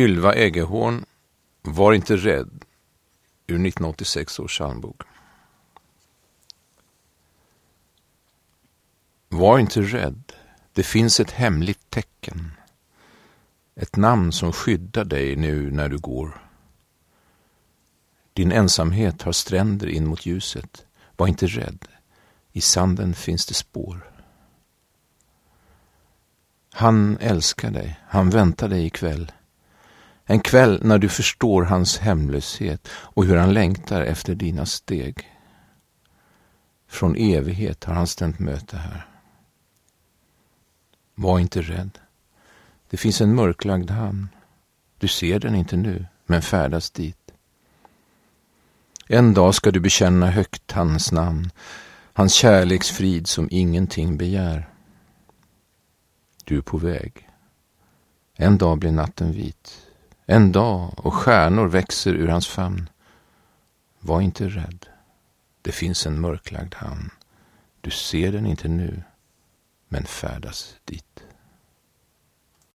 Ylva Eggehorn, Var inte rädd, ur 1986 års psalmbok. Var inte rädd, det finns ett hemligt tecken. Ett namn som skyddar dig nu när du går. Din ensamhet har stränder in mot ljuset. Var inte rädd, i sanden finns det spår. Han älskar dig, han väntar dig ikväll. En kväll när du förstår hans hemlöshet och hur han längtar efter dina steg. Från evighet har han stämt möte här. Var inte rädd. Det finns en mörklagd hamn. Du ser den inte nu, men färdas dit. En dag ska du bekänna högt hans namn, hans kärleksfrid som ingenting begär. Du är på väg. En dag blir natten vit. En dag och stjärnor växer ur hans famn. Var inte rädd. Det finns en mörklagd hamn. Du ser den inte nu, men färdas dit.